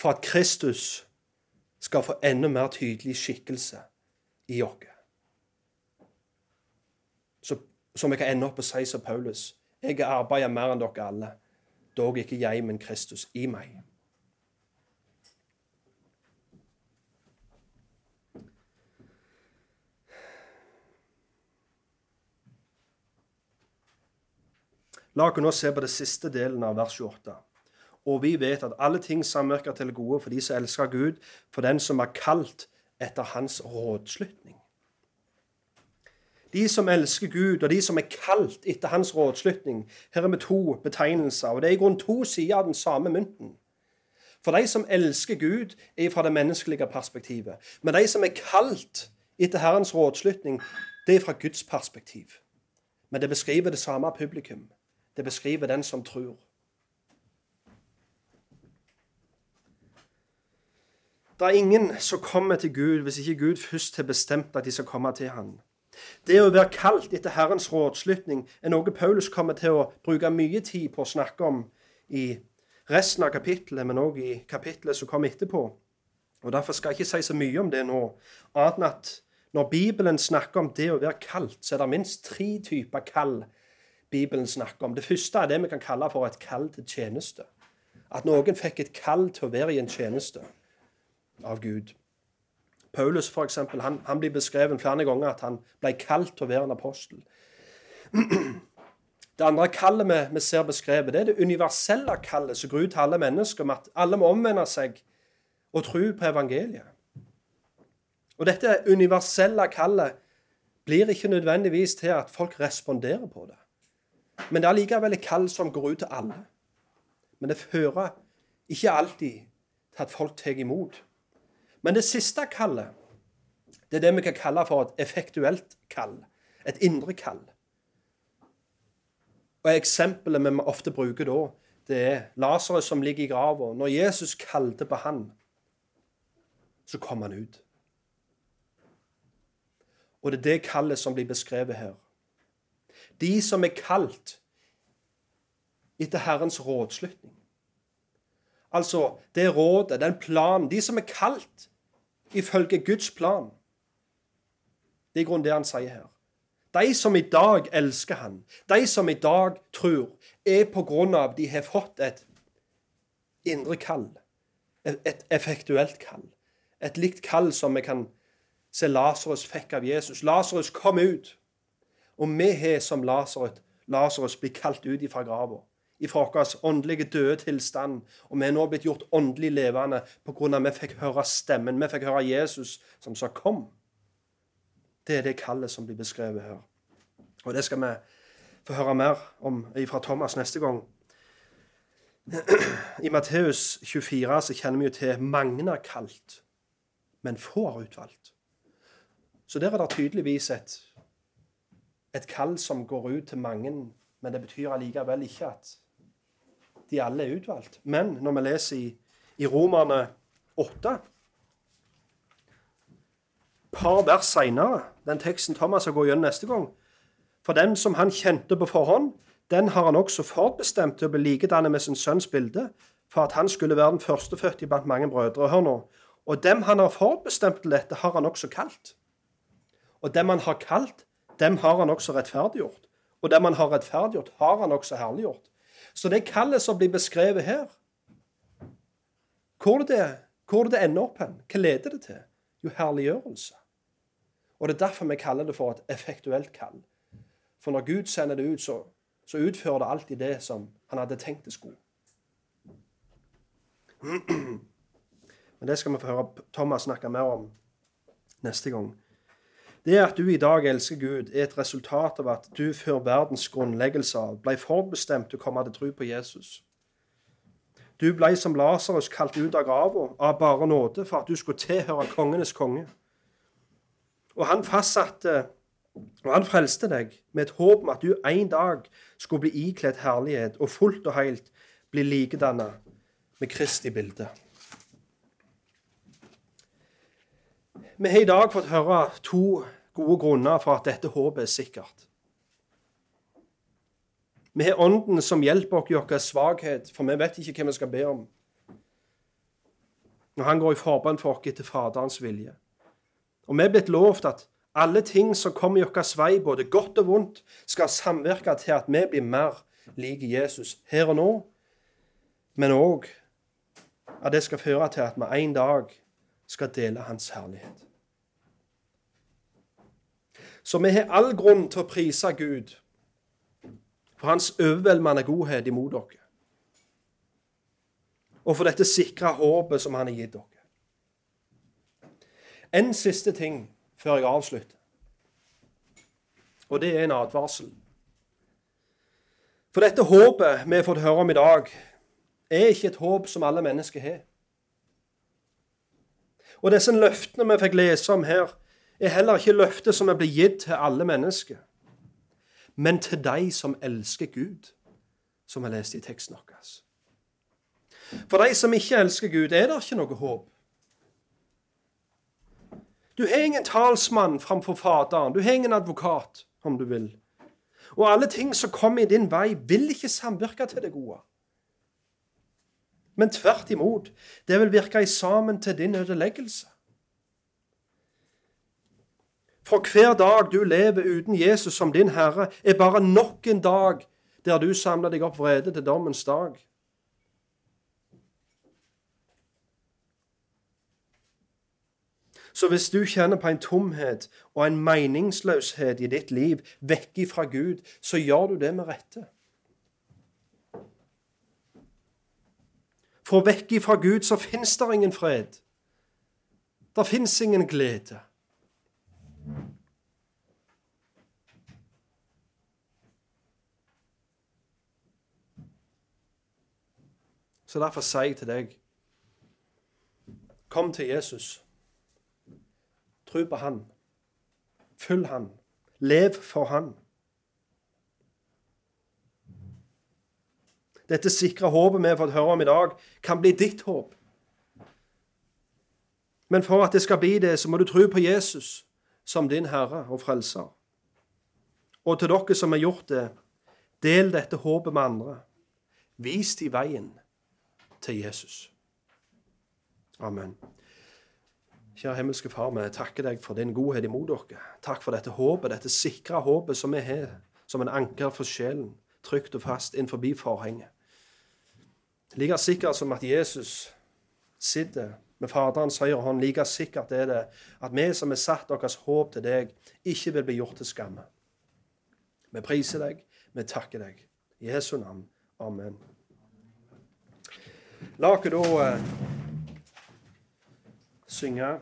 for at Kristus skal få enda mer tydelig skikkelse i oss. Så vi kan ende opp og si som Paulus jeg har arbeidet mer enn dere alle, dog ikke jeg, men Kristus i meg. La oss nå se på det siste delen av vers 28. Og vi vet at alle ting samvirker til gode for de som elsker Gud, for den som er kalt etter hans rådslutning. De som elsker Gud, og de som er kalt etter hans rådslutning. Her er vi to betegnelser, og det er i grunn to sider av den samme mynten. For de som elsker Gud, er fra det menneskelige perspektivet. Men de som er kalt etter Herrens rådslutning, det er fra Guds perspektiv. Men det beskriver det samme publikum. Det beskriver den som tror. Det er ingen som kommer til Gud hvis ikke Gud først har bestemt at de skal komme til ham. Det å være kalt etter Herrens rådslutning er noe Paulus kommer til å bruke mye tid på å snakke om i resten av kapittelet, men òg i kapittelet som kommer etterpå. Og Derfor skal jeg ikke si så mye om det nå, annet enn at når Bibelen snakker om det å være kalt, så er det minst tre typer kall Bibelen snakker om. Det første er det vi kan kalle for et kall til tjeneste. At noen fikk et kall til å være i en tjeneste av Gud. Paulus for eksempel, han, han blir beskrevet flere ganger at han ble kalt til å være en apostel. Det andre kallet vi, vi, ser beskrevet, det er det universelle kallet som ut til alle mennesker, om at alle må omvende seg og tro på evangeliet. Og dette universelle kallet blir ikke nødvendigvis til at folk responderer på det. Men det er likevel et kall som går ut til alle. Men det fører ikke alltid til at folk tar imot. Men det siste kallet, det er det vi kan kalle for et effektuelt kall. Et indre kall. Og Eksempelet vi ofte bruker da, det er Lasarus som ligger i grava. Når Jesus kalte på han, så kom han ut. Og det er det kallet som blir beskrevet her. De som er kalt etter Herrens rådslutning. Altså det rådet, den planen. De som er kalt ifølge Guds plan. Det er i grunnen det han sier her. De som i dag elsker han, de som i dag tror, er på grunn av de har fått et indre kall. Et effektuelt kall. Et likt kall som vi kan se Lasarus fikk av Jesus. Lasarus kom ut. Og vi har som Lasarus blitt kalt ut ifra grava. Ifra vår åndelige døde tilstand. Og vi er nå blitt gjort åndelig levende at vi fikk høre stemmen. Vi fikk høre Jesus som sa 'kom'. Det er det kallet som blir beskrevet her. Og det skal vi få høre mer om fra Thomas neste gang. I Matteus 24 så kjenner vi jo til mange er kalt, men få er utvalgt. Så der er det tydeligvis et, et kall som går ut til mange, men det betyr allikevel ikke at de alle er utvalgt. Men når vi leser i, i Romerne 8 par vers seinere, den teksten Thomas skal gå gjennom neste gang For den som han kjente på forhånd, den har han også forbestemt til å bli likedannet med sin sønns bilde, for at han skulle være den førstefødte blant mange brødre. Hør nå. Og dem han har forbestemt til dette, har han også kalt. Og dem han har kalt, dem har han også rettferdiggjort. Og dem han har rettferdiggjort, har han også herliggjort. Så det kallet som blir beskrevet her Hvor det, hvor det ender opp hen? Hva leder det til? Jo, herliggjørelse. Og det er derfor vi kaller det for et effektuelt kall. For når Gud sender det ut, så, så utfører det alltid det som han hadde tenkt det skulle. *clears throat* Men det skal vi få høre Thomas snakke mer om neste gang. Det at du i dag elsker Gud, er et resultat av at du før verdens grunnleggelse av ble forbestemt til å komme til tro på Jesus. Du ble som Lasarus kalt ut av grava av bare nåde for at du skulle tilhøre kongenes konge. Og han fastsatte og han frelste deg med et håp om at du en dag skulle bli ikledd herlighet og fullt og helt bli likedanna med Kristi bilde. Vi har i dag fått høre to gode grunner for at dette håpet er sikkert. Vi har Ånden som hjelper oss i vår svakhet, for vi vet ikke hva vi skal be om. Når han går i forbønn for oss etter Faderens vilje. Og vi er blitt lovt at alle ting som kommer i vår vei, både godt og vondt, skal samvirke til at vi blir mer like Jesus her og nå, men òg at det skal føre til at vi en dag skal dele Hans herlighet. Så vi har all grunn til å prise Gud for Hans overveldende godhet imot dere. Og for dette sikre håpet som Han har gitt dere. En siste ting før jeg avslutter. Og det er en advarsel. For dette håpet vi har fått høre om i dag, er ikke et håp som alle mennesker har. Og disse løftene vi fikk lese om her, er heller ikke løftet som er blitt gitt til alle mennesker, men til de som elsker Gud, som vi leste i teksten vår. For de som ikke elsker Gud, er det ikke noe håp. Du har ingen talsmann framfor Faderen. Du har ingen advokat, om du vil. Og alle ting som kommer i din vei, vil ikke samvirke til det gode. Men tvert imot, det vil virke i sammen til din ødeleggelse. For hver dag du lever uten Jesus som din Herre, er bare nok en dag der du samler deg opp vrede til dommens dag. Så hvis du kjenner på en tomhet og en meningsløshet i ditt liv vekk ifra Gud, så gjør du det med rette. For vekk ifra Gud så fins det ingen fred. Det fins ingen glede. Så derfor sier jeg til deg Kom til Jesus. Tro på Han. Følg Han. Lev for Han. Dette sikre håpet vi har fått høre om i dag, kan bli ditt håp. Men for at det skal bli det, så må du tro på Jesus som din Herre og Frelser. Og til dere som har gjort det, del dette håpet med andre. Vis de veien til Jesus. Amen. Kjære himmelske Far, vi takker deg for din godhet imot dere. Takk for dette håpet, dette sikre håpet som vi har som en anker for sjelen, trygt og fast innenfor forhenget. Like sikkert som at Jesus sitter med Faderens høyre hånd, like sikkert er det at vi som har satt deres håp til deg, ikke vil bli gjort til skamme. Vi priser deg, vi takker deg. I Jesu navn. Amen. La oss da uh, synge.